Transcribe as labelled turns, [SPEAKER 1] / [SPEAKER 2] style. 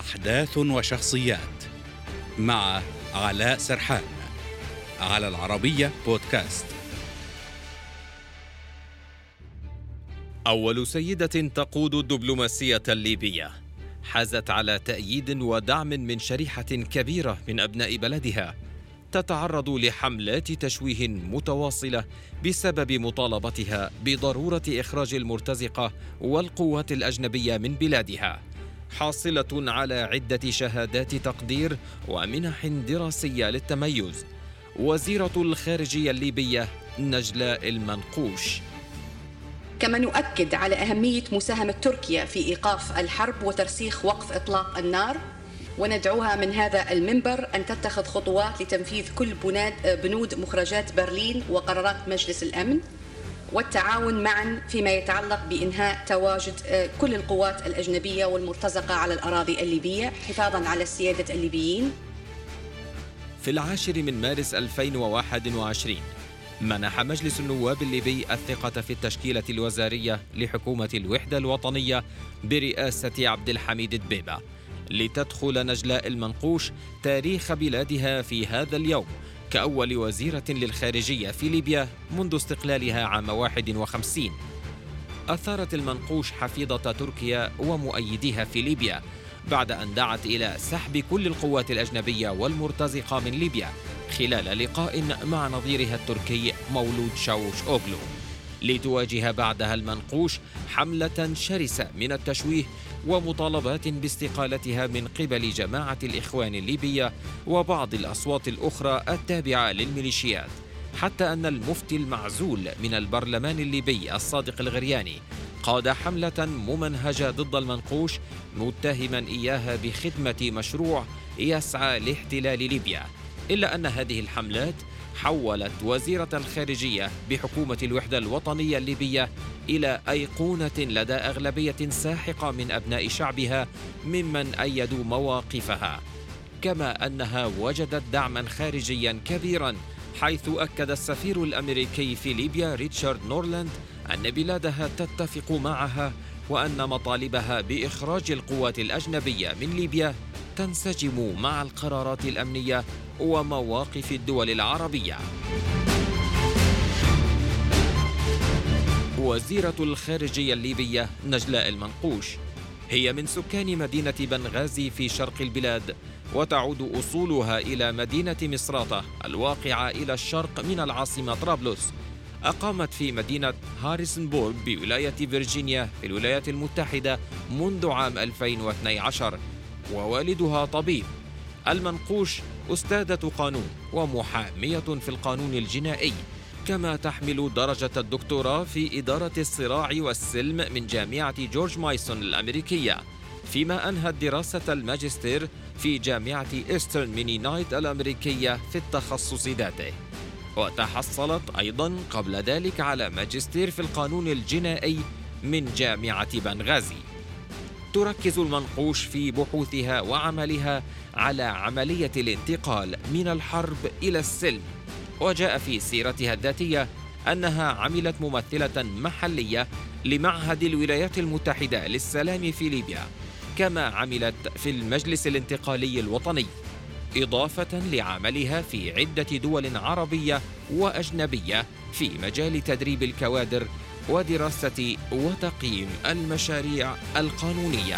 [SPEAKER 1] أحداث وشخصيات مع علاء سرحان على العربية بودكاست.
[SPEAKER 2] أول سيدة تقود الدبلوماسية الليبية حازت على تأييد ودعم من شريحة كبيرة من أبناء بلدها تتعرض لحملات تشويه متواصلة بسبب مطالبتها بضرورة إخراج المرتزقة والقوات الأجنبية من بلادها. حاصلة على عدة شهادات تقدير ومنح دراسية للتميز. وزيرة الخارجية الليبية نجلاء المنقوش.
[SPEAKER 3] كما نؤكد على أهمية مساهمة تركيا في إيقاف الحرب وترسيخ وقف إطلاق النار وندعوها من هذا المنبر أن تتخذ خطوات لتنفيذ كل بنود مخرجات برلين وقرارات مجلس الأمن. والتعاون معا فيما يتعلق بإنهاء تواجد آه، كل القوات الأجنبية والمرتزقة على الأراضي الليبية حفاظا على السيادة الليبيين.
[SPEAKER 2] في العاشر من مارس 2021 منح مجلس النواب الليبي الثقة في التشكيلة الوزارية لحكومة الوحدة الوطنية برئاسة عبد الحميد دبيبة لتدخل نجلاء المنقوش تاريخ بلادها في هذا اليوم كأول وزيرة للخارجية في ليبيا منذ استقلالها عام 51 أثارت المنقوش حفيظة تركيا ومؤيديها في ليبيا بعد أن دعت إلى سحب كل القوات الأجنبية والمرتزقة من ليبيا خلال لقاء مع نظيرها التركي مولود شاوش أوغلو لتواجه بعدها المنقوش حملة شرسة من التشويه ومطالبات باستقالتها من قبل جماعة الإخوان الليبية وبعض الأصوات الأخرى التابعة للميليشيات حتى أن المفتي المعزول من البرلمان الليبي الصادق الغرياني قاد حملة ممنهجة ضد المنقوش متهما إياها بخدمة مشروع يسعى لاحتلال ليبيا إلا أن هذه الحملات حولت وزيرة الخارجية بحكومة الوحدة الوطنية الليبية إلى أيقونة لدى أغلبية ساحقة من أبناء شعبها ممن أيدوا مواقفها. كما أنها وجدت دعما خارجيا كبيرا حيث أكد السفير الأمريكي في ليبيا ريتشارد نورلاند أن بلادها تتفق معها وأن مطالبها بإخراج القوات الأجنبية من ليبيا تنسجم مع القرارات الأمنية ومواقف الدول العربية. وزيرة الخارجية الليبية نجلاء المنقوش هي من سكان مدينة بنغازي في شرق البلاد وتعود أصولها إلى مدينة مصراتة الواقعة إلى الشرق من العاصمة طرابلس أقامت في مدينة هاريسنبورغ بولاية فيرجينيا في الولايات المتحدة منذ عام 2012 ووالدها طبيب. المنقوش أستاذة قانون ومحامية في القانون الجنائي كما تحمل درجة الدكتوراه في إدارة الصراع والسلم من جامعة جورج مايسون الأمريكية فيما أنهت دراسة الماجستير في جامعة إيسترن مينينايت الأمريكية في التخصص ذاته. وتحصلت أيضا قبل ذلك على ماجستير في القانون الجنائي من جامعة بنغازي. تركز المنقوش في بحوثها وعملها على عملية الانتقال من الحرب إلى السلم. وجاء في سيرتها الذاتية أنها عملت ممثلة محلية لمعهد الولايات المتحدة للسلام في ليبيا كما عملت في المجلس الانتقالي الوطني إضافة لعملها في عدة دول عربية وأجنبية في مجال تدريب الكوادر ودراسة وتقييم المشاريع القانونية.